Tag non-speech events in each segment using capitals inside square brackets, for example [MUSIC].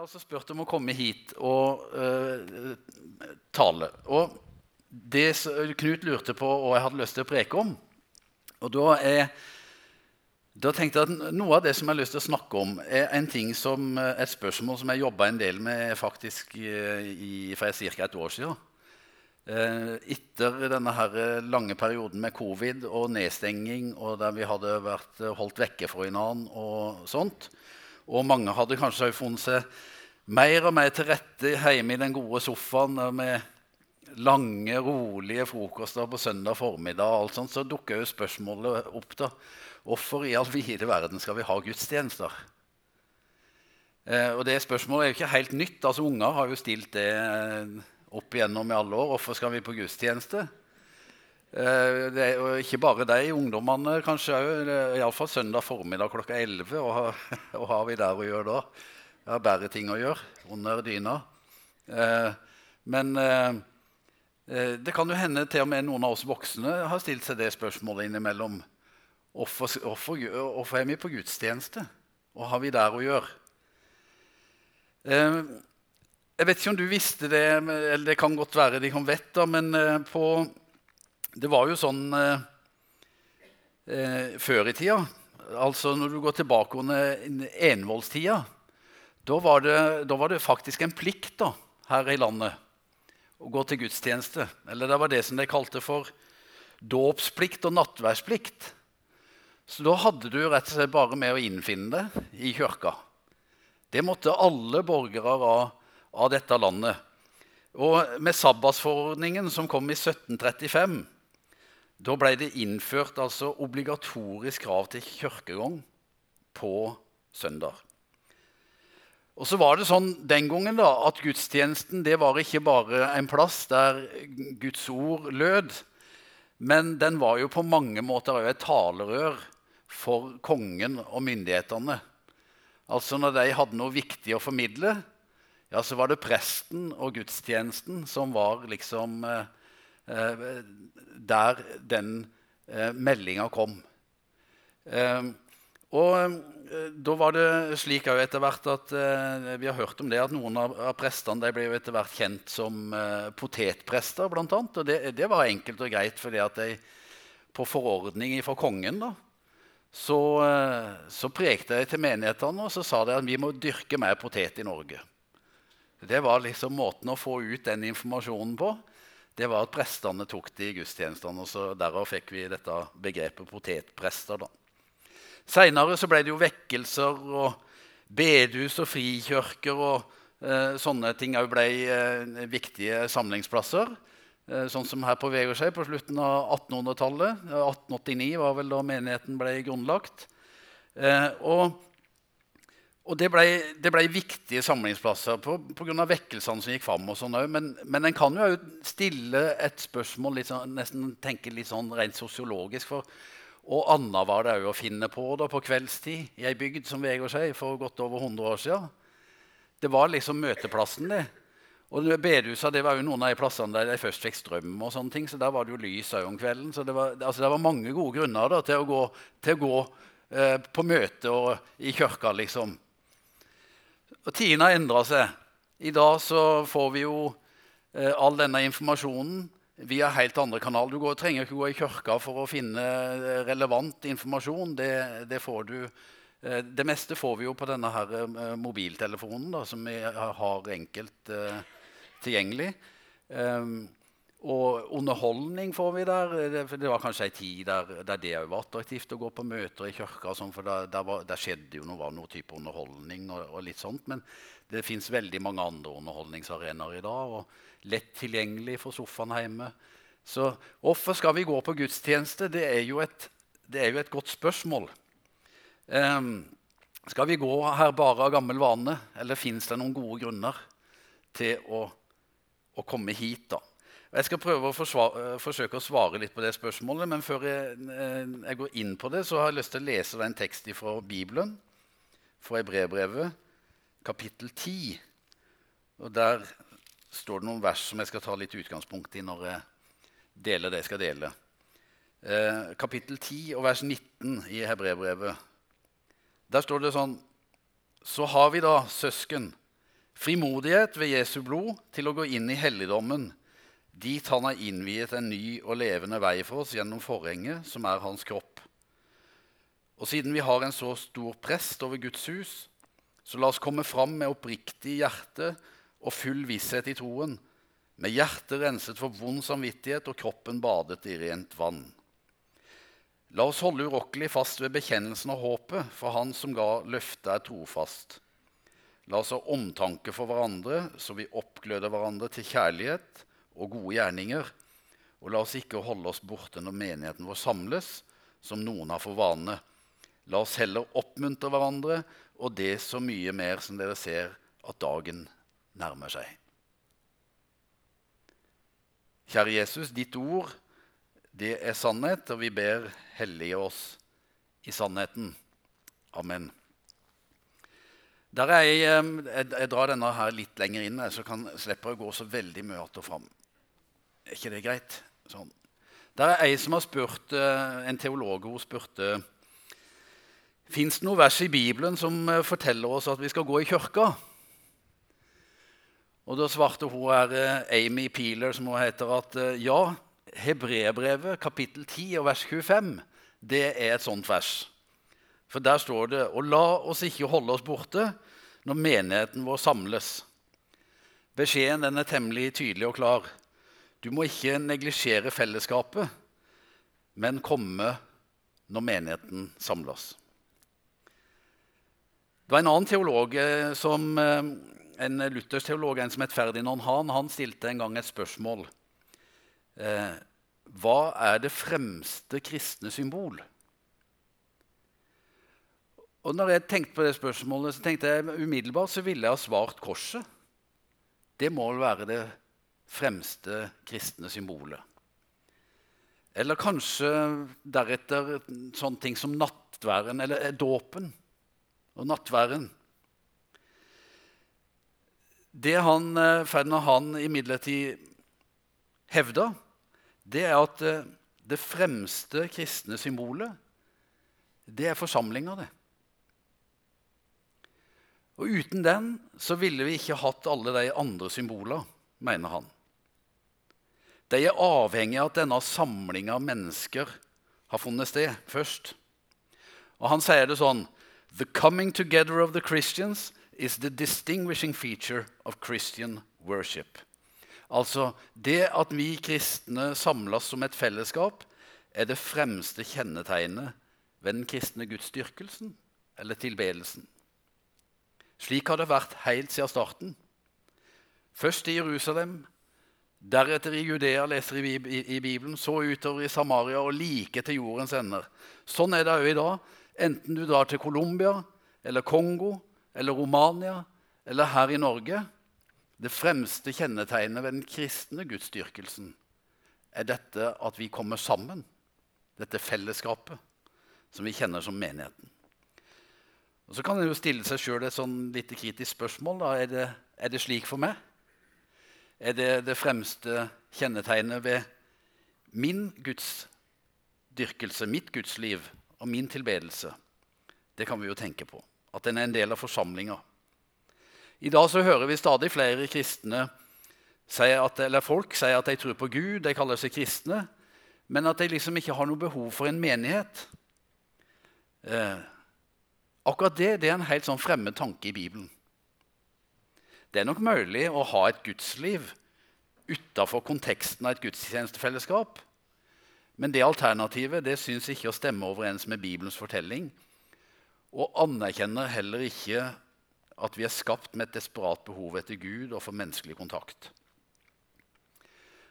altså spurt om å komme hit og uh, tale. Og det Knut lurte på og jeg hadde lyst til å preke om. Og da, er, da tenkte jeg at noe av det som jeg har lyst til å snakke om, er en ting som, eh, et spørsmål som jeg jobba en del med faktisk eh, i, for ca. et år siden. Etter denne her lange perioden med covid og nedstenging, og der vi hadde vært holdt vekke fra hverandre og sånt, og mange hadde kanskje funnet seg mer og mer til rette hjemme i den gode sofaen med lange, rolige frokoster på søndag formiddag, og alt sånt, så dukker jo spørsmålet opp. da, Hvorfor i all vide verden skal vi ha gudstjenester? Eh, og det spørsmålet er jo ikke helt nytt. altså Unger har jo stilt det opp igjennom i alle år. Hvorfor skal vi på gudstjeneste? Eh, det er jo ikke bare de ungdommene, kanskje òg. Iallfall søndag formiddag klokka 11. Og [LAUGHS] og har vi der å gjøre da? Jeg har bedre ting å gjøre under dyna. Eh, men eh, eh, det kan jo hende til og med noen av oss voksne har stilt seg det spørsmålet innimellom. Hvorfor er vi på gudstjeneste? Hva har vi der å gjøre? Eh, jeg vet ikke om du visste det, eller det kan godt være de kan vet da, men eh, på, det var jo sånn eh, eh, før i tida, altså når du går tilbake under envoldstida, da var, det, da var det faktisk en plikt da, her i landet å gå til gudstjeneste. Eller det var det som de kalte for dåpsplikt og nattverdsplikt. Så da hadde du rett og slett bare med å innfinne deg i kirka. Det måtte alle borgere av, av dette landet. Og med sabbatsforordningen som kom i 1735, da ble det innført altså obligatorisk krav til kirkegang på søndag. Og så var det sånn den gangen da, at gudstjenesten det var ikke bare en plass der Guds ord lød, men den var jo på mange måter òg et talerør for kongen og myndighetene. Altså Når de hadde noe viktig å formidle, ja, så var det presten og gudstjenesten som var liksom eh, der den eh, meldinga kom. Eh, og eh, da var det slik òg etter hvert at eh, vi har hørt om det at noen av, av prestene ble jo etter hvert kjent som eh, potetprester, blant. Og det, det var enkelt og greit fordi at de på forordning fra kongen da, så, eh, så prekte de til menighetene og så sa de at vi må dyrke mer potet i Norge. Det var liksom måten å få ut den informasjonen på. Det var at prestene tok det i gudstjenestene. og så Derav fikk vi dette begrepet potetprester. da. Seinere ble det jo vekkelser og bedehus og frikirker og eh, sånne ting òg ble eh, viktige samlingsplasser. Eh, sånn som her på Vegårshei på slutten av 1800-tallet. 1889 var vel da menigheten ble grunnlagt. Eh, og, og det ble, det ble viktige samlingsplasser pga. vekkelsene som gikk fram. og sånn. Men, men en kan jo stille et spørsmål litt sånn, nesten tenke litt sånn rent sosiologisk. for og anna var det òg å finne på da, på kveldstid i ei bygd som Vegårshei for godt over 100 år siden. Det var liksom møteplassen, det. Og bedehusa det var jo noen av de plassene der de først fikk strøm. og sånne ting, så Der var det jo lys òg om kvelden. Så det var, altså, det var mange gode grunner da, til å gå, til å gå eh, på møte og i kirka, liksom. Og tidene har endra seg. I dag så får vi jo eh, all denne informasjonen via helt andre kanaler. Du går, trenger ikke gå i kirka for å finne eh, relevant informasjon. Det, det, du, eh, det meste får vi jo på denne her mobiltelefonen, da, som vi har enkelt tilgjengelig. Um, og underholdning får vi der. Det, det var kanskje ei tid der, der det var attraktivt å gå på møter i kirka. Sånn, for der, der, var, der, skjedde jo noe, noe type underholdning og, og litt sånt. Men det fins veldig mange andre underholdningsarenaer i dag. og lett tilgjengelig for sofaen hjemme. Så hvorfor skal vi gå på gudstjeneste? Det er jo et, er jo et godt spørsmål. Um, skal vi gå her bare av gammel vane, eller fins det noen gode grunner til å, å komme hit? da? Jeg skal prøve å forsvare, forsøke å svare litt på det spørsmålet, men før jeg, jeg, går inn på det, så har jeg lyst til å lese en tekst fra Bibelen, fra Hebrebrevet, kapittel 10. Og Der står det noen vers som jeg skal ta litt utgangspunkt i når jeg deler det jeg skal dele. Eh, kapittel 10 og vers 19 i Hebrebrevet. Der står det sånn Så har vi da, søsken, Frimodighet ved Jesu blod til å gå inn i helligdommen, dit han har innviet en ny og levende vei for oss gjennom forhenget, som er hans kropp. Og siden vi har en så stor prest over Guds hus, så la oss komme fram med oppriktig hjerte og full visshet i troen, med hjertet renset for vond samvittighet og kroppen badet i rent vann. La oss holde urokkelig fast ved bekjennelsen og håpet, for Han som ga løftet, er trofast. La oss ha omtanke for hverandre, så vi oppgløder hverandre til kjærlighet og gode gjerninger. Og la oss ikke holde oss borte når menigheten vår samles, som noen har for vane. La oss heller oppmuntre hverandre, og det så mye mer som dere ser at dagen nærmer seg. Kjære Jesus, ditt ord, det er sannhet, og vi ber hellige oss i sannheten. Amen. Der jeg, jeg, jeg drar denne her litt lenger inn, så kan slipper jeg å gå så veldig mye att og fram. Er ikke det greit? Sånn. Der er ei som har spurt, eh, en teolog hun spurte Fins det noe vers i Bibelen som eh, forteller oss at vi skal gå i kirka? Og Da svarte hun her, eh, Amy Peeler, som hun heter, at ja, Hebreerbrevet kapittel 10 og vers 25 det er et sånt vers. For der står det Og la oss ikke holde oss borte når menigheten vår samles. Beskjeden den er temmelig tydelig og klar. Du må ikke neglisjere fellesskapet, men komme når menigheten samles. Det var en annen teolog, eh, som, eh, en luthersk teolog, en som het Ferdinand Hahn, han stilte en gang et spørsmål. Eh, hva er det fremste kristne symbol? Og når jeg tenkte på det spørsmålet, så tenkte jeg umiddelbart så ville jeg ha svart korset. Det må vel være det fremste kristne symbolet. Eller kanskje deretter sånne ting som nattværen, eller dåpen og nattværen. Det han, eh, Ferdinand Han imidlertid hevda, det er at eh, det fremste kristne symbolet, det er forsamlinga, det. Og uten den så ville vi ikke hatt alle de andre symbolene, mener han. De er avhengig av at denne samlinga av mennesker har funnet sted først. Og han sier det sånn The coming together of the Christians is the distinguishing feature of Christian worship. Altså, det at vi kristne samles som et fellesskap, er det fremste kjennetegnet ved den kristne gudsdyrkelsen eller tilbedelsen. Slik har det vært helt siden starten. Først i Jerusalem, Deretter i Judea, leser i, i, Bibelen, så utover i Samaria og like til jordens ender. Sånn er det òg i dag. Enten du drar til Colombia eller Kongo eller Romania eller her i Norge. Det fremste kjennetegnet ved den kristne gudsdyrkelsen er dette at vi kommer sammen. Dette fellesskapet som vi kjenner som menigheten. Og Så kan en jo stille seg sjøl et sånn lite kritisk spørsmål. Er det, er det slik for meg? Er det det fremste kjennetegnet ved min gudsdyrkelse, mitt gudsliv og min tilbedelse. Det kan vi jo tenke på. At den er en del av forsamlinga. I dag så hører vi stadig flere kristne at, eller folk sier at de tror på Gud, de kaller seg kristne, men at de liksom ikke har noe behov for en menighet. Eh, akkurat det, det er en helt sånn fremmed tanke i Bibelen. Det er nok mulig å ha et gudsliv utafor konteksten av et gudstjenestefellesskap. Men det alternativet det syns ikke å stemme overens med Bibelens fortelling. Og anerkjenner heller ikke at vi er skapt med et desperat behov etter Gud og for menneskelig kontakt.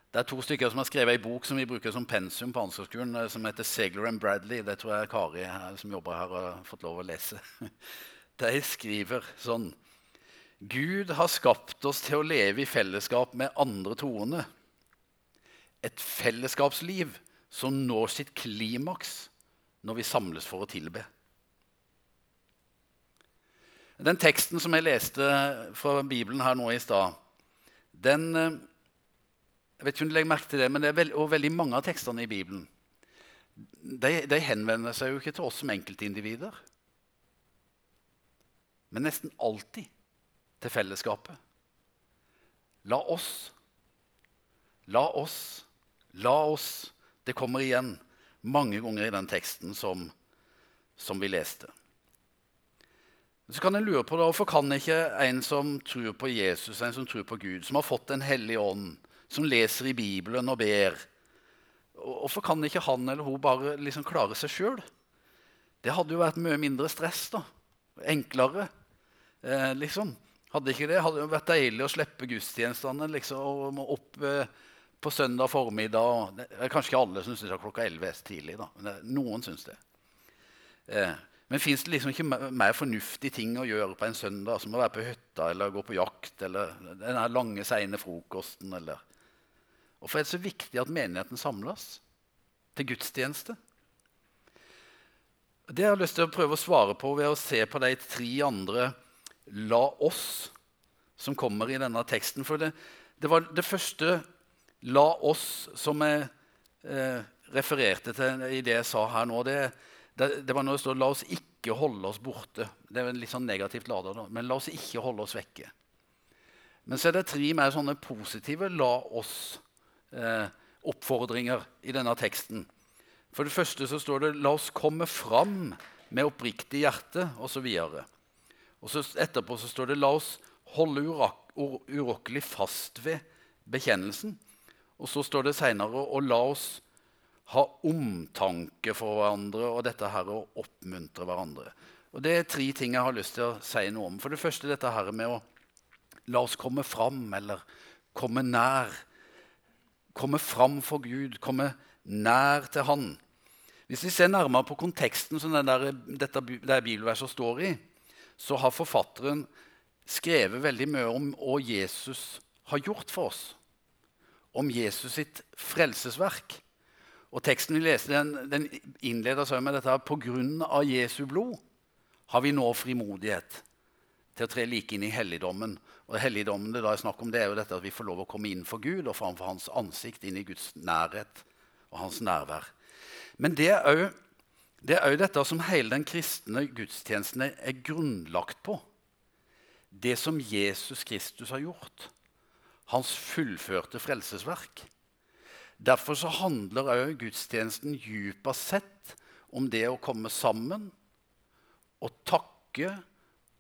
Det er to stykker som har skrevet ei bok som vi bruker som pensum på Ansgarskolen, eh, som heter 'Segler and Bradley'. Det tror jeg Kari som jobber her, har fått lov å lese. [LAUGHS] De skriver sånn Gud har skapt oss til å leve i fellesskap med andre troende. Et fellesskapsliv som når sitt klimaks når vi samles for å tilbe. Den teksten som jeg leste fra Bibelen her nå i stad, eh, jeg vet ikke om du legger merke til det, men det er veld, og veldig mange av tekstene i Bibelen de, de henvender seg jo ikke til oss som enkeltindivider. Men nesten alltid til fellesskapet. La oss. La oss. La oss. Det kommer igjen mange ganger i den teksten som, som vi leste. Så kan en lure på det, Hvorfor kan ikke en som tror på Jesus, en som tror på Gud, som har fått Den hellige ånd, som leser i Bibelen og ber Hvorfor kan ikke han eller hun bare liksom klare seg sjøl? Det hadde jo vært mye mindre stress. da. Enklere. Eh, liksom. Hadde ikke det hadde det vært deilig å slippe gudstjenestene liksom, opp eh, på søndag formiddag. Det er kanskje ikke alle som syns klokka 11 er tidlig. da. Men det, noen syns det. Eh, men fins det liksom ikke mer fornuftige ting å gjøre på en søndag som å være på hytta eller gå på jakt eller den lange, seine frokosten? Eller. Hvorfor er det så viktig at menigheten samles til gudstjeneste? Det har jeg lyst til å prøve å svare på ved å se på de tre andre 'la oss' som kommer i denne teksten. For det, det var det første 'la oss' som jeg eh, refererte til i det jeg sa her nå. Det, det, det var når det står 'la oss ikke holde oss borte'. Det er litt sånn negativt lada, men la oss ikke holde oss vekke. Men så er det tre mer sånne positive 'la oss'-oppfordringer eh, i denne teksten. For det første så står det 'la oss komme fram med oppriktig hjerte', osv. Og så etterpå så står det 'la oss holde urokkelig fast ved bekjennelsen'. Og så står det seinere 'og la oss ha omtanke for hverandre' og dette her å oppmuntre hverandre. Og Det er tre ting jeg har lyst til å si noe om. For det første dette her med å la oss komme fram, eller komme nær. Komme fram for Gud, komme nær til Han. Hvis vi ser nærmere på konteksten som der, dette, det bibelverset står i, så har forfatteren skrevet veldig mye om hva Jesus har gjort for oss. Om Jesus sitt frelsesverk. Og Teksten vi leser, den, den innleder seg med dette på grunn av Jesu blod har vi nå frimodighet til å tre like inn i helligdommen. Og helligdommen det da er snakk om, det er jo dette at vi får lov å komme inn for Gud og framfor hans ansikt, inn i Guds nærhet og hans nærvær. Men det er òg det er òg dette som hele den kristne gudstjenesten er grunnlagt på. Det som Jesus Kristus har gjort. Hans fullførte frelsesverk. Derfor så handler òg gudstjenesten djupest sett om det å komme sammen og takke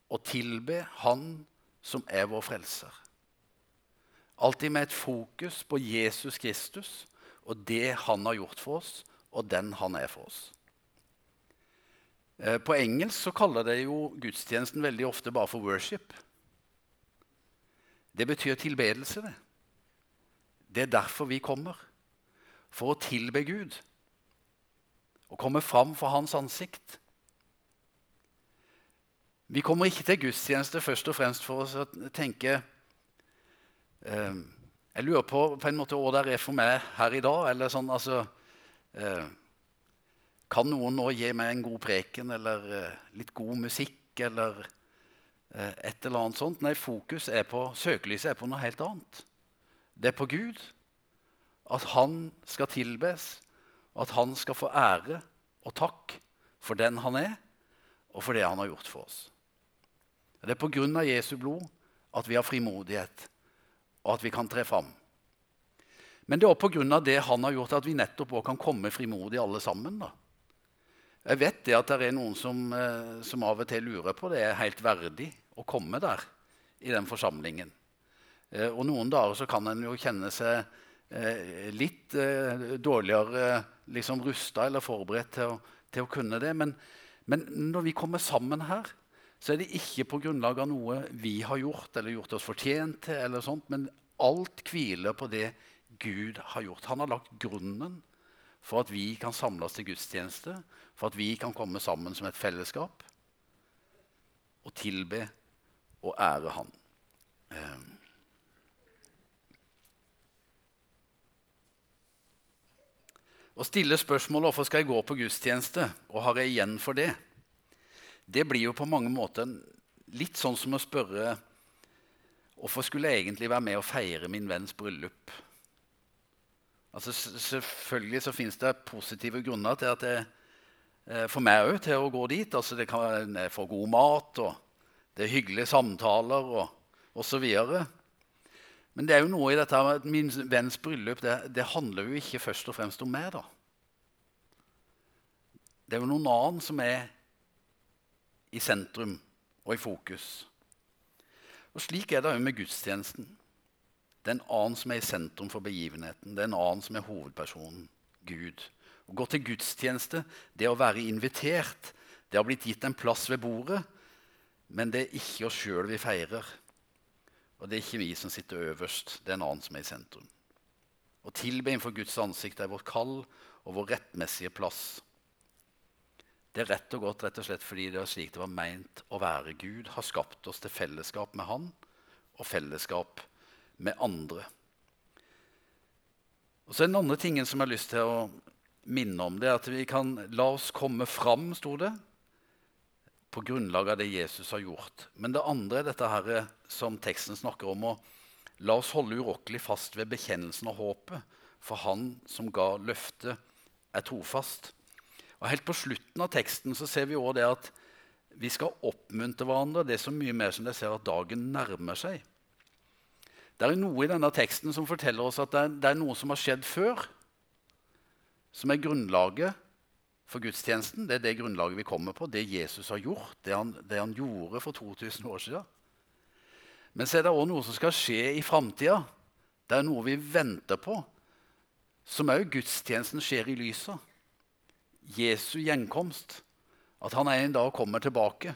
og tilbe Han som er vår frelser. Alltid med et fokus på Jesus Kristus og det han har gjort for oss, og den han er for oss. Eh, på engelsk så kaller de jo gudstjenesten veldig ofte bare for 'worship'. Det betyr tilbedelse. Det Det er derfor vi kommer. For å tilbe Gud. Og komme fram for Hans ansikt. Vi kommer ikke til gudstjeneste først og fremst for å tenke eh, Jeg lurer på på en måte hva det er for meg her i dag. eller sånn, altså, eh, kan noen nå gi meg en god preken eller uh, litt god musikk eller uh, et eller annet sånt? Nei, fokus er på, søkelyset er på noe helt annet. Det er på Gud. At han skal tilbes, og at han skal få ære og takk for den han er, og for det han har gjort for oss. Det er på grunn av Jesu blod at vi har frimodighet, og at vi kan tre fram. Men det er også pga. det han har gjort, at vi nettopp også kan komme frimodig alle sammen. da. Jeg vet det at det er noen som, eh, som, av og til lurer på det er helt verdig å komme der i den forsamlingen. Eh, og noen dager så kan en jo kjenne seg eh, litt dårligere liksom rusta eller forberedt til å, til å kunne det. Men, men, når vi kommer sammen her, så er det ikke på grunnlag av noe vi har gjort eller gjort oss fortjent til, eller sånt, men alt hviler på det Gud har gjort. Han har lagt grunnen for at vi kan samles til gudstjeneste, for at vi kan komme sammen som et fellesskap og tilbe og ære Han. Ehm. Å stille spørsmålet hvorfor skal jeg gå på gudstjeneste, og har jeg igjen for det, det blir jo på mange måter litt sånn som å spørre hvorfor skulle jeg egentlig være med og feire min venns bryllup. Altså, selvfølgelig så finnes det positive grunner til at jeg for meg òg til å gå dit. Altså, det kan være for god mat, og det er hyggelige samtaler. og osv. Men det er jo noe i dette med at min venns bryllup det, det handler jo ikke først og fremst om meg. da. Det er jo noen annen som er i sentrum og i fokus. Og Slik er det òg med gudstjenesten. Det er en annen som er i sentrum for begivenheten. Det er en annen som er hovedpersonen. Gud. Å gå til gudstjeneste, det å være invitert, det har blitt gitt en plass ved bordet. Men det er ikke oss sjøl vi feirer. Og det er ikke vi som sitter øverst. Det er en annen som er i sentrum. Å tilbe innenfor Guds ansikt er vårt kall og vår rettmessige plass. Det er rett og godt rett og slett fordi det er slik det var meint å være. Gud har skapt oss til fellesskap med Han og fellesskap med andre. Og så er Den andre tingen som jeg har lyst til å minne om, det at vi kan la oss komme fram, sto det, på grunnlag av det Jesus har gjort. Men det andre er dette her som teksten snakker om, å la oss holde urokkelig fast ved bekjennelsen og håpet, for Han som ga løftet, er trofast. Og Helt på slutten av teksten så ser vi også det at vi skal oppmuntre hverandre. Det er så mye mer som de ser at dagen nærmer seg. Det er noe i denne teksten som forteller oss at det er, det er noe som har skjedd før, som er grunnlaget for gudstjenesten. Det er det grunnlaget vi kommer på, det Jesus har gjort, det han, det han gjorde for 2000 år siden. Men så er det òg noe som skal skje i framtida. Det er noe vi venter på, som òg gudstjenesten skjer i lyset Jesu gjenkomst. At han en dag kommer tilbake.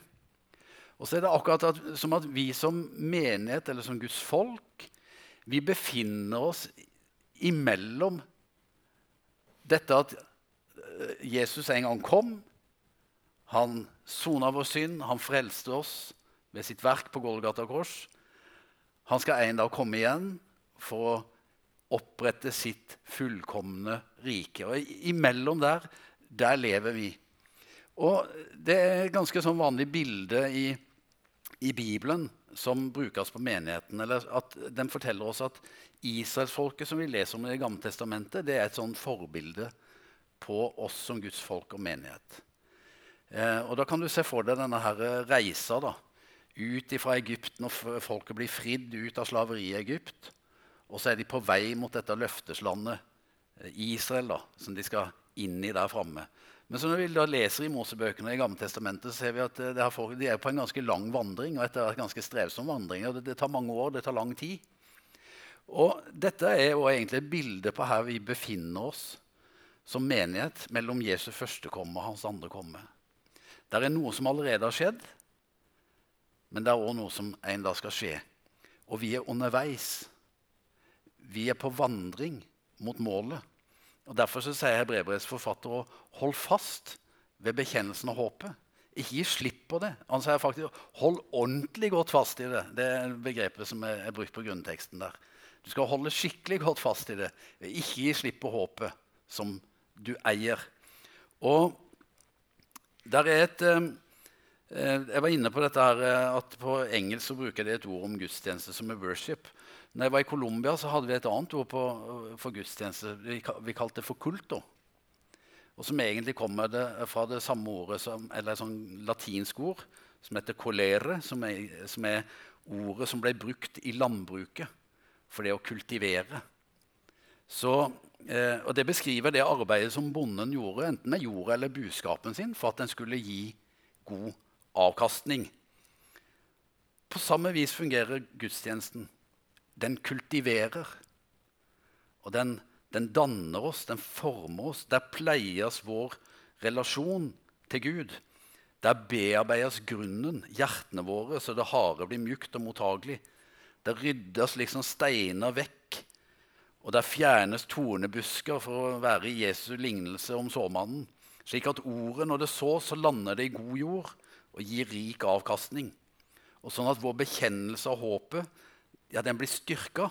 Og så er det akkurat at, som at vi som menighet eller som Guds folk vi befinner oss imellom dette at eh, Jesus en gang kom. Han sona vår synd, han frelste oss ved sitt verk på Golgata kors. Han skal en dag komme igjen for å opprette sitt fullkomne rike. Og Imellom der der lever vi. Og Det er et ganske sånn vanlig bilde i, i Bibelen som brukes på menigheten. eller at Den forteller oss at israelsfolket som vi leser om i Det gamle testamentet, det er et sånn forbilde på oss som Guds folk og menighet. Eh, og Da kan du se for deg denne her reisa da, ut fra Egypt når folket blir fridd ut av slaveriet i Egypt. Og så er de på vei mot dette løfteslandet, eh, Israel, da, som de skal inn i der framme. Men så når vi da leser i Mosebøkene i Gammeltestamentet, ser vi at eh, folk, de er på en ganske lang vandring. og etter ganske strevsom vandring, og det, det, tar mange år, det tar lang tid. Og Dette er egentlig et bilde på her vi befinner oss som menighet mellom Jesu første komme og hans andre komme. Det er noe som allerede har skjedd, men det er òg noe som en dag skal skje. Og vi er underveis. Vi er på vandring mot målet. Og Derfor så sier Hebrebrevets forfatter å holde fast ved bekjennelsen av håpet. Ikke gi slipp på det. Han sier faktisk hold ordentlig godt fast i det. Det er begrepet som er brukt på grunnteksten der. Du skal holde skikkelig godt fast i det. Ikke gi slipp på håpet som du eier. Og der er et eh, eh Jeg var inne på dette her, eh, at på engelsk så bruker de et ord om gudstjeneste som er 'worship'. Når jeg var i Colombia, så hadde vi et annet ord på, for gudstjeneste. Vi, kalte det for kulto. Og som egentlig kommer det, fra det samme ordet, som, eller et sånn latinsk ord, som heter 'colere', som er, som er ordet som ble brukt i landbruket for det å kultivere. Så, eh, og Det beskriver det arbeidet som bonden gjorde, enten med jorda eller buskapen sin, for at den skulle gi god avkastning. På samme vis fungerer gudstjenesten. Den kultiverer. Og den, den danner oss, den former oss. Der pleies vår relasjon til Gud. Der bearbeides grunnen, hjertene våre, så det harde blir mjukt og mottagelig. Der ryddes liksom steiner vekk, og der fjernes tornebusker for å være i Jesu lignelse om såmannen. Slik at ordet, når det sås, så lander det i god jord og gir rik avkastning. Og sånn at vår bekjennelse av håpet ja, den blir styrka.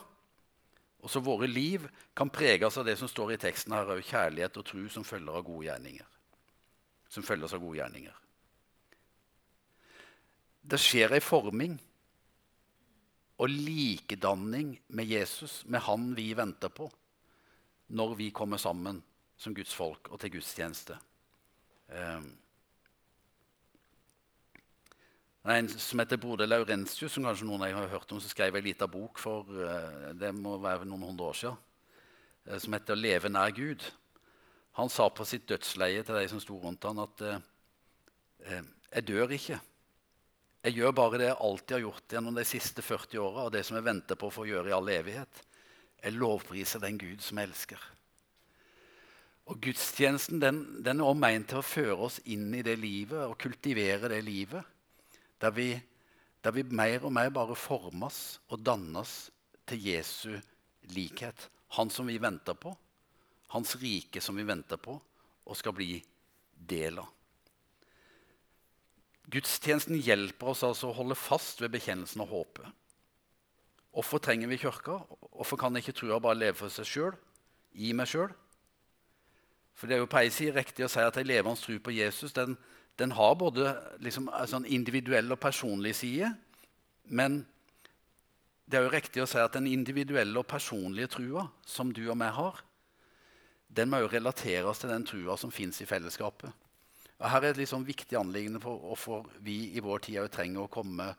Og så våre liv kan preges av det som står i teksten her, kjærlighet og tro som følger av gode gjerninger. Som følges av gode gjerninger. Det skjer ei forming og likedanning med Jesus, med Han vi venter på, når vi kommer sammen som Guds folk og til gudstjeneste. Um, En som heter Brode Laurentius, som kanskje noen av dere har hørt om, som skrev en liten bok for eh, det må være noen hundre år siden, eh, som heter 'Å leve nær Gud'. Han sa på sitt dødsleie til de som sto rundt han at eh, 'Jeg dør ikke. Jeg gjør bare det jeg alltid har gjort gjennom de siste 40 åra, og det som jeg venter på å få gjøre i all evighet. Jeg lovpriser den Gud som jeg elsker.' Og Gudstjenesten den, den er også ment til å føre oss inn i det livet og kultivere det livet der vi, der vi mer og mer bare formes og dannes til Jesu likhet. Han som vi venter på, hans rike som vi venter på og skal bli del av. Gudstjenesten hjelper oss altså å holde fast ved bekjennelsen og håpet. Hvorfor trenger vi kirka? Hvorfor kan ikke trua bare leve for seg sjøl? I meg sjøl? For det er jo på ei side riktig å si at ei levende tro på Jesus den, den har både liksom, en sånn individuell og personlig side. Men det er jo riktig å si at den individuelle og personlige trua som du og meg har, den må jo relateres til den trua som fins i fellesskapet. Og her er et litt sånn viktig anliggende for hvorfor vi i vår tid trenger å komme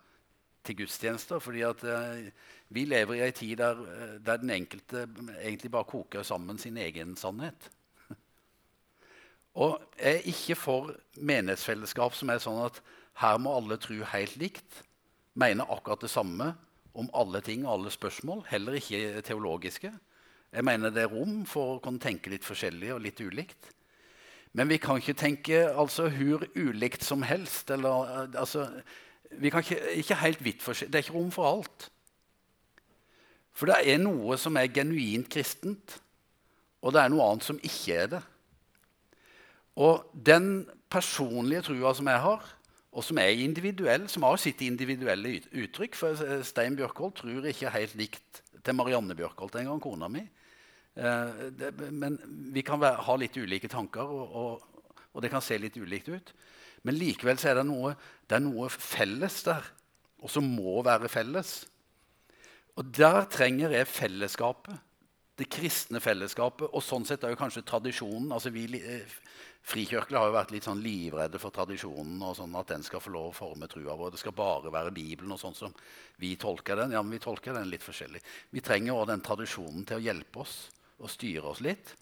til gudstjenester. fordi at eh, vi lever i ei tid der, eh, der, den enkelte egentlig bare koker sammen sin egen sannhet. Og jeg er ikke for menighetsfellesskap som er sånn at her må alle tro helt likt, mene akkurat det samme om alle ting og alle spørsmål, heller ikke teologiske. Jeg mener det er rom for å kunne tenke litt forskjellig og litt ulikt. Men vi kan ikke tenke altså hvor ulikt som helst. Eller, eh, altså, ikke, ikke. Det er ikke rom for alt. For det er noe som er genuint kristent, og det er noe annet som ikke er det. Og den personlige trua som jeg har, og som er individuell, som har sitt individuelle uttrykk For Stein Bjørkholt tror ikke helt likt til Marianne Bjørkholt en gang, kona mi. Eh, men vi kan ha litt ulike tanker, og, det kan se litt ulikt ut. Men likevel er det noe, det er noe felles der, og som må være felles. Og der trenger jeg fellesskapet. Det kristne fellesskapet, og sånn sett er jo kanskje tradisjonen. altså vi Frikirkelig har jo vært litt sånn livredde for tradisjonen og sånn at den skal få lov å forme trua vår. Det skal bare være Bibelen og sånn som vi tolker den. Ja, men vi tolker den litt forskjellig. Vi trenger også den tradisjonen til å hjelpe oss og styre oss litt.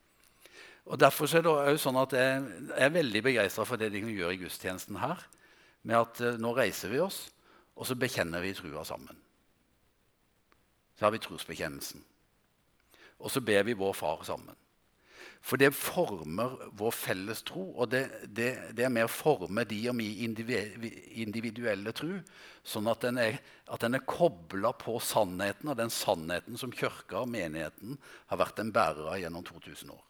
Og Derfor er det også sånn at jeg er veldig begeistra for det de kan gjøre i gudstjenesten her. Med at uh, nå reiser vi oss, og så bekjenner vi trua sammen. Så har vi trosbekjennelsen. Og så ber vi vår far sammen. For det former vår felles tro, og det, det, det er med å forme de og mi individuelle tro, sånn at den er, at er kobla på sannheten, og den sannheten som kirka og menigheten har vært en bærer av gjennom 2000 år.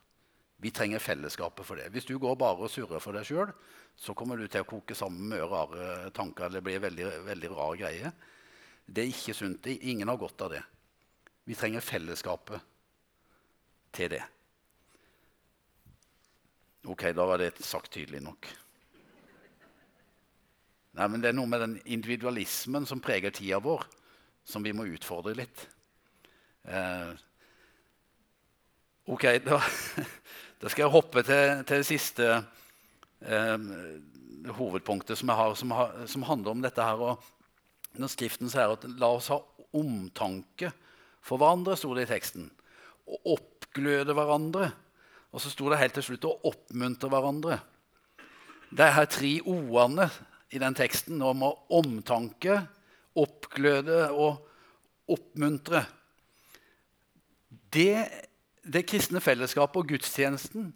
Vi trenger fellesskapet for det. Hvis du går bare og surrer for deg sjøl, så kommer du til å koke sammen med rare tanker. Det blir veldig, veldig rar greie. Det er ikke sunt. Ingen har godt av det. Vi trenger fellesskapet til det. Ok, da var det sagt tydelig nok. Nei, men Det er noe med den individualismen som preger tida vår, som vi må utfordre litt. Eh, ok, da, [LAUGHS] da, skal jeg hoppe til, til det siste eh, hovedpunktet som jeg har, som, har, som handler om dette her. Og når Skriften sier at 'la oss ha omtanke for hverandre', sto det i teksten. Og oppgløde hverandre. Og så sto det helt til slutt 'å oppmuntre hverandre'. Det er her tre o-ene i den teksten om å omtanke, oppgløde og oppmuntre. Det, det kristne fellesskapet og gudstjenesten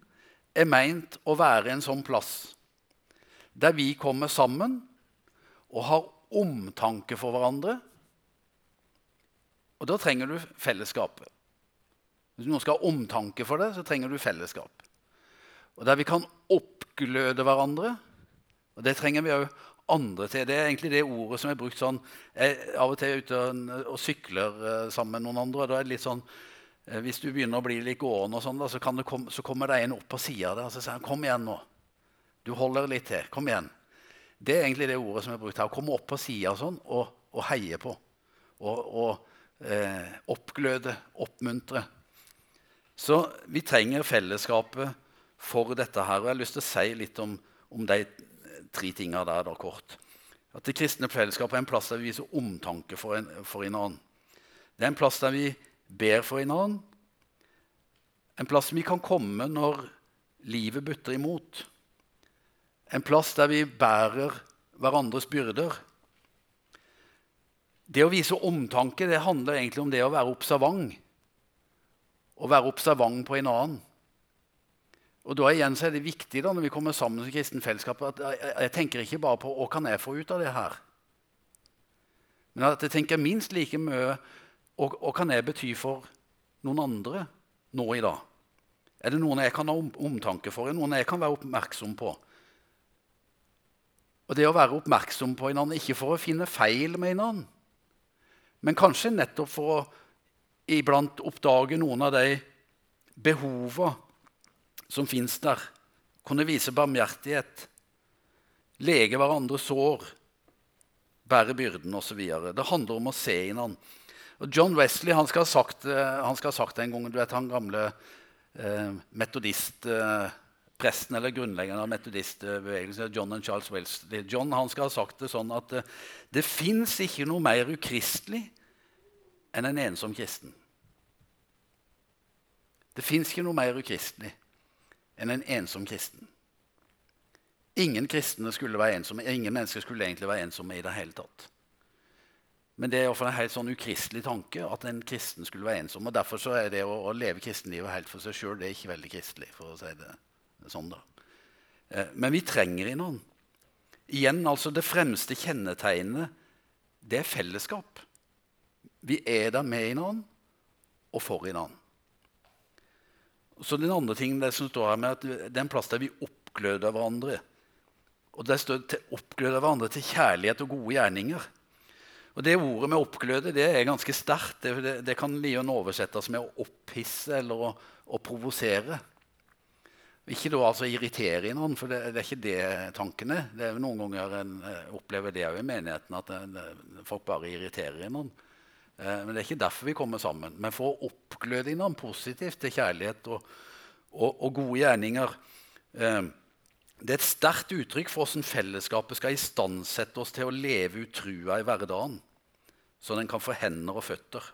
er meint å være en sånn plass der vi kommer sammen og har omtanke for hverandre. Og da trenger du fellesskapet. Hvis noen skal ha omtanke for det, så trenger du fellesskap. Og Der vi kan oppgløde hverandre. Og det trenger vi òg andre til. Det er egentlig det ordet som er brukt sånn Jeg er av og til ute og sykler eh, sammen med noen andre. og da er det litt sånn, eh, Hvis du begynner å bli litt gående, og sånn, da, så, komme, så, kommer det en opp på sida der og så sier han, 'Kom igjen nå. Du holder litt til. Kom igjen.' Det er egentlig det ordet som er brukt her. Å komme opp på sida sånn, og, og, heie på. Og, og eh, oppgløde, oppmuntre. Så vi trenger fellesskapet for dette her. Og jeg har lyst til å si litt om, om de tre tingene der da, kort. At det kristne fellesskapet er en plass der vi viser omtanke for en, for hverandre. Det er en plass der vi ber for annen. En plass vi kan komme når livet butter imot. En plass der vi bærer hverandres byrder. Det å vise omtanke det handler egentlig om det å være observant. Å være observant på en annen. Og da igjen så er det viktig da, når vi kommer sammen som kristen fellesskap, at jeg, tenker ikke bare på hva kan jeg få ut av det her. Men at jeg tenker minst like mye hva kan jeg bety for noen andre nå i dag. Er det noen jeg kan ha omtanke for, noen jeg kan være oppmerksom på? Og det å være oppmerksom på en annen, ikke for å finne feil med en annen, men kanskje nettopp for å iblant oppdage noen av de behovene som fins der. Kunne vise barmhjertighet, lege hverandres sår, bære byrden osv. Det handler om å se han. Og John Wesley han skal, ha sagt, eh, skal ha sagt en gang du vet, Han gamle eh, metodistpresten eh, eller grunnleggeren av metodistbevegelsen, John and Charles Wesley. John han skal ha sagt det sånn at eh, det fins ikke noe mer ukristelig enn en ensom kristen. Det fins ikke noe mer ukristelig enn en ensom kristen. Ingen kristne skulle være ensomme, ingen mennesker skulle egentlig være ensomme i det hele tatt. Men det er en helt sånn ukristelig tanke at en kristen skulle være ensom. og Derfor så er det å, å leve kristenlivet helt for seg sjøl ikke veldig kristelig. for å si det, sånn da. Eh, men vi trenger innan. Igjen, altså Det fremste kjennetegnet det er fellesskap. Vi er der med hverandre og for hverandre. Så den andre tingen det som står her med at det er en plass der vi oppgløder hverandre. Og det står det oppgløder hverandre til kjærlighet og gode gjerninger. Og Det ordet med 'oppgløde' det er ganske sterkt. Det, det, det kan Lion oversettes med å opphisse eller å, å provosere. Ikke da altså irritere noen, for det, det, er ikke det tanken er. Det er Noen ganger en eh, opplever det òg i menigheten, at det, folk bare irriterer noen. Eh, men det er ikke derfor vi kommer sammen. Men for å oppgløde innan positivt til kjærlighet og, og, og gode gjerninger. Eh, det er et sterkt uttrykk for hvordan fellesskapet skal istandsette oss til å leve ut trua i hverdagen, så den kan få hender og føtter.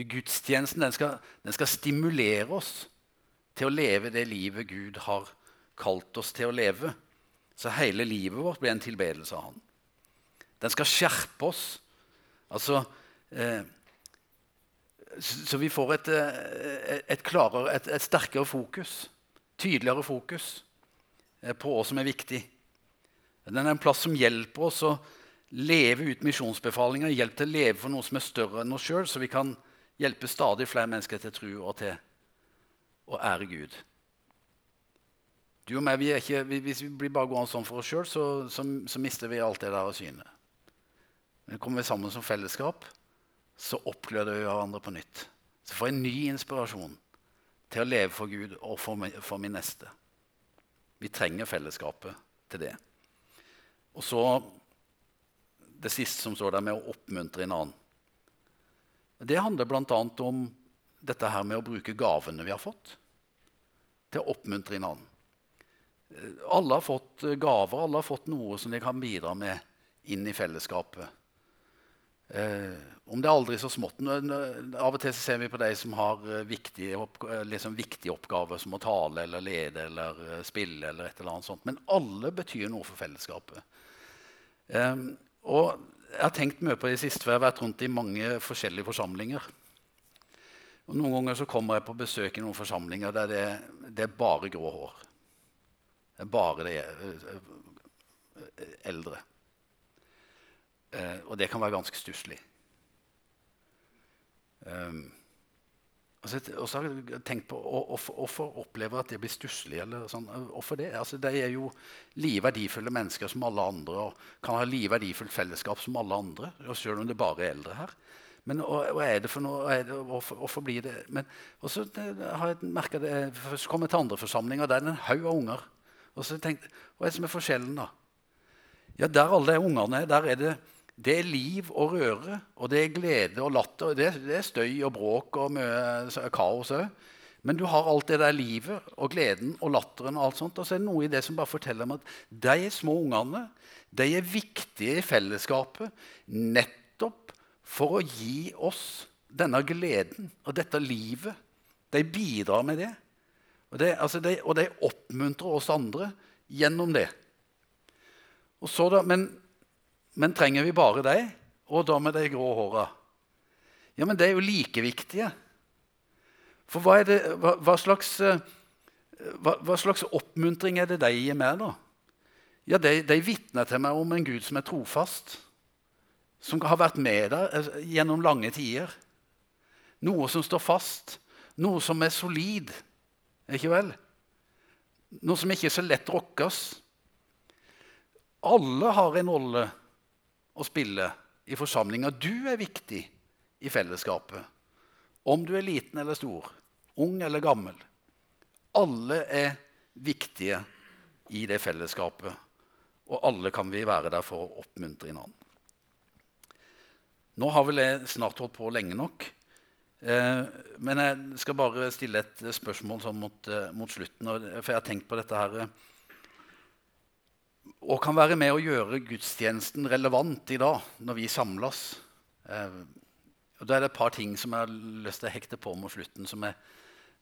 Gudstjenesten den skal, den skal stimulere oss til å leve det livet Gud har kalt oss til å leve. Så hele livet vårt blir en tilbedelse av Han. Den skal skjerpe oss. Altså, så vi får et, eh, et, klarere, et, et sterkere fokus. Tydeligere fokus. Eh, på hva som er viktig. Den er en plass som hjelper oss å leve ut misjonsbefalinger, hjelp til å leve for noe som er større enn oss sjøl, så vi kan hjelpe stadig flere mennesker til tro og til å ære Gud. Du og meg, vi ikke, Hvis vi blir bare gående sånn for oss sjøl, så, så, så, mister vi alt det der av syne. Men kommer vi sammen som fellesskap, så oppgløder vi hverandre på nytt. Så får jeg en ny inspirasjon til å leve for Gud og for, for min neste. Vi trenger fellesskapet til det. Og så det siste som står der, med å oppmuntre en annen. Det handler bl.a. om dette her med å bruke gavene vi har fått, til å oppmuntre en annen. Alle har fått gaver, alle har fått noe som de kan bidra med inn i fellesskapet. Eh, om det er aldri så smått. Av og til ser vi på de som har eh, viktige, opp, liksom viktige, oppgaver, som å tale eller lede eller eh, spille. eller et eller annet sånt. Men alle betyr noe for fellesskapet. Um, og jeg har tenkt mye på det siste, for jeg har vært rundt i mange forskjellige forsamlinger. Og Noen ganger så kommer jeg på besøk i noen forsamlinger der det, det er bare grå hår. Det er bare de eldre. Eh, og det kan være ganske stusslig. Um, og så har jeg tenkt på hvorfor opplever at det blir stusslig. Sånn. Hvorfor det? Altså, de er jo like verdifulle mennesker som alle andre og kan ha like verdifullt fellesskap som alle andre. Selv om det bare er eldre her. Men hva er det for noe? Det, hvorfor, blir det Men så har jeg merka det Så kom jeg til andre forsamlinger, der er det en haug av unger. Og så tenkte jeg, Hva er det som er forskjellen, da? Ja, Der alle de ungene er, der er det det er liv og røre, og det er glede og latter. Det, det er støy og bråk og mye kaos òg. Men du har alt det der livet og gleden og latteren. Og alt sånt, og så er det noe i det som bare forteller om at de små ungene De er viktige i fellesskapet nettopp for å gi oss denne gleden og dette livet. De bidrar med det. Og, det, altså de, og de oppmuntrer oss andre gjennom det. Da, men, men, trenger vi bare dem? Og da med de grå håra? Ja, men de er jo like viktige. For hva, det, hva, hva, slags, eh, hva, hva, slags, oppmuntring er det de gir meg, da? Ja, De, de vitner til meg om en Gud som er trofast, som har vært med der eh, gjennom lange tider. Noe som står fast, noe som er solid. Ikke vel? Noe som ikke er så lett rokkes. Alle har en rolle å spille i forsamlinga. Du er viktig i fellesskapet. Om du er liten eller stor, ung eller gammel. Alle er viktige i det fellesskapet. Og alle kan vi være der for å oppmuntre hverandre. Nå har vel jeg snart holdt på lenge nok. Eh, men jeg skal bare stille et spørsmål sånn mot, eh, mot, slutten. For jeg har tenkt på dette her Og kan være med å gjøre gudstjenesten relevant i dag, når vi samles. Eh, og Da er det et par ting som jeg har lyst til å hekte på mot slutten, som jeg,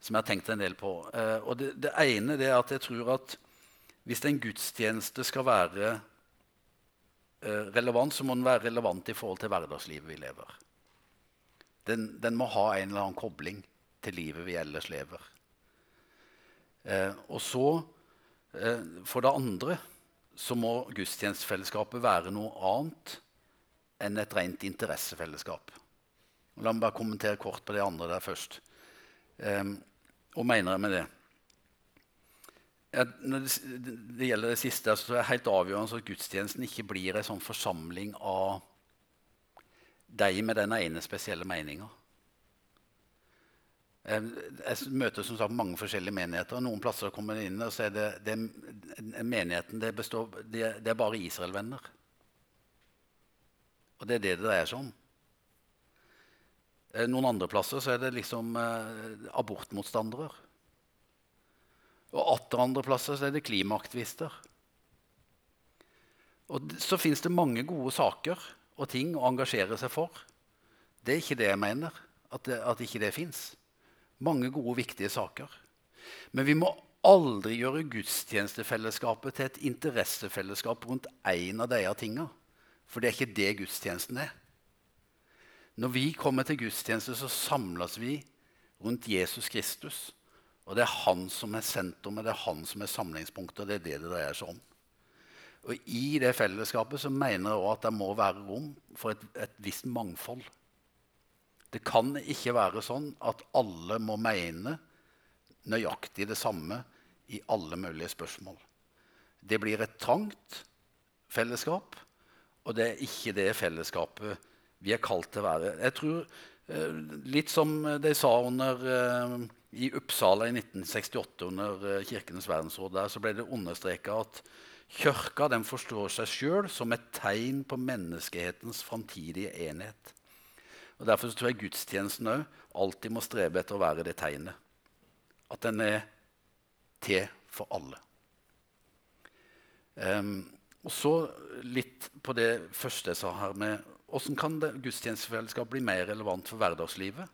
som jeg har tenkt en del på. og det, det ene er at jeg tror at hvis en gudstjeneste skal være relevant, så må den være relevant i forhold til hverdagslivet vi lever den, den, må ha en eller annen kobling til livet vi ellers lever. Eh, og så, eh, for det andre, så må gudstjenestefellesskapet være noe annet enn et rent interessefellesskap. La meg bare kommentere kort på det andre der først. Hva mener jeg med det? Jeg, når det, det, gjelder det siste, så er det helt avgjørende at gudstjenesten ikke blir en sånn forsamling av deg med den ene spesielle meninga. Jeg møter som sagt mange forskjellige menigheter. Noen plasser kommer inn, og så er det, det menigheten det, består, det, det er bare Israel-venner. Og det er det det dreier seg om. Eh, noen andre plasser så er det liksom eh, abortmotstandere. Og atter andre plasser så er det klimaaktivister. Og så fins det mange gode saker og ting å engasjere seg for. Det er ikke det jeg mener, at, det, at ikke det fins. Mange gode, viktige saker. Men vi må aldri gjøre gudstjenestefellesskapet til et interessefellesskap rundt én av disse tingene. For det er ikke det gudstjenesten er. Når vi kommer til gudstjeneste, så samles vi rundt Jesus Kristus. Og det er han som er sentrum, det er han som er samlingspunktet. og det er det det dreier seg om. Og I det fellesskapet så mener jeg også at det må være rom for et, et visst mangfold. Det kan ikke være sånn at alle må mene nøyaktig det samme i alle mulige spørsmål. Det blir et trangt fellesskap, og det er ikke det fellesskapet vi er kalt til å være. Jeg tror, eh, Litt som de sa under, eh, i Uppsala i 1968, under eh, Kirkenes verdensråd, der, så ble det understreka at Kirka forstår seg sjøl som et tegn på menneskehetens framtidige enhet. Og Derfor tror jeg gudstjenesten òg alltid må strebe etter å være det tegnet. At den er til for alle. Um, og så litt på det første jeg sa her med Hvordan kan gudstjenestefellesskap bli mer relevant for hverdagslivet?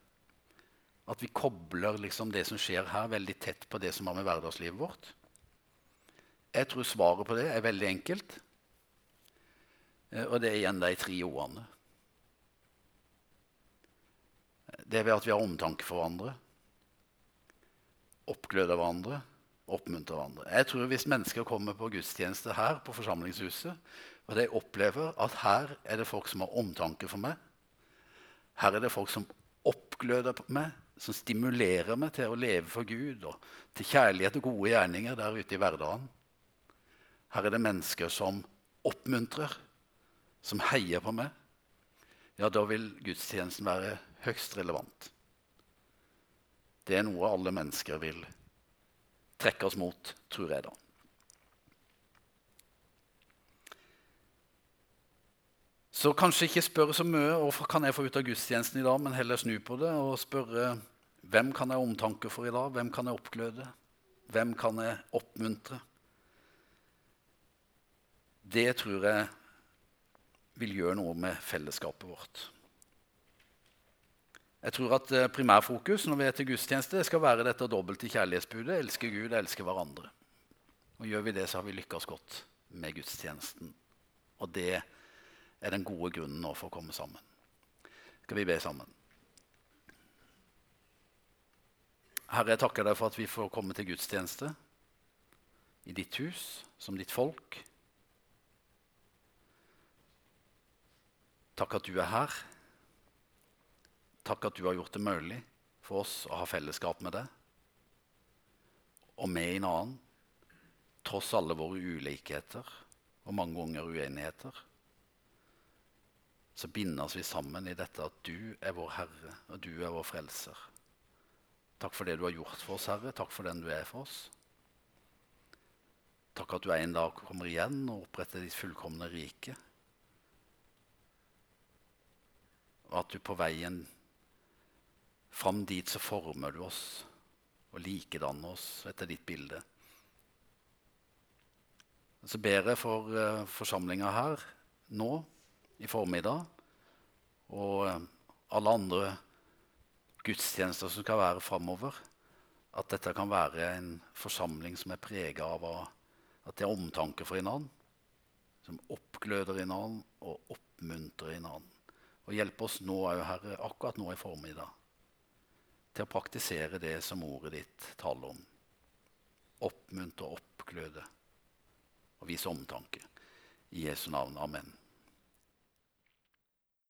At vi kobler liksom det som skjer her, veldig tett på det som har med hverdagslivet vårt. Jeg tror svaret på det er veldig enkelt. Eh, og det er igjen de tre ordene. Det er ved at vi har omtanke for hverandre, oppgløder hverandre, oppmuntrer hverandre. Jeg tror Hvis mennesker kommer på gudstjeneste her på forsamlingshuset, og de opplever at her er det folk som har omtanke for meg, her er det folk som oppgløder meg, som stimulerer meg til å leve for Gud og til kjærlighet og gode gjerninger der ute i hverdagen, her er det mennesker som oppmuntrer, som heier på meg. Ja, da vil gudstjenesten være høyst relevant. Det er noe alle mennesker vil trekke oss mot, tror jeg da. Så kanskje ikke spørre så mye hvorfor kan jeg få ut av gudstjenesten i dag, men heller snu på det og spørre hvem kan jeg omtanke for i dag? Hvem kan jeg oppgløde? Hvem kan jeg oppmuntre? det tror jeg vil gjøre noe med fellesskapet vårt. Jeg tror at eh, primærfokus når vi er til gudstjeneste, skal være dette dobbelte kjærlighetsbudet. Elske Gud, elske hverandre. Og Gjør vi det, så har vi lykkes godt med gudstjenesten. Og det er den gode grunnen nå for å komme sammen. Skal vi be sammen? Herre, jeg takker deg for at vi får komme til gudstjeneste i ditt hus, som ditt folk. Takk at du er her. Takk at du har gjort det mulig for oss å ha fellesskap med deg og med en annen, tross alle våre ulikheter og mange ganger uenigheter. Så bindes vi sammen i dette at du er vår Herre, og du er vår Frelser. Takk for det du har gjort for oss, Herre. Takk for den du er for oss. Takk at du en dag kommer igjen og oppretter ditt fullkomne rike. Og at du på veien fram dit så former du oss og likedanner oss etter ditt bilde. Så ber jeg for uh, forsamlinga her nå i formiddag og uh, alle andre gudstjenester som skal være framover, at dette kan være en forsamling som er prega av at det er omtanke for hverandre, som oppgløder hverandre og oppmuntrer hverandre. Og hjelp oss nå òg, Herre, akkurat nå i formiddag, til å praktisere det som ordet ditt taler om. Oppmuntre oppgløde og vise omtanke. I Jesu navn. Amen.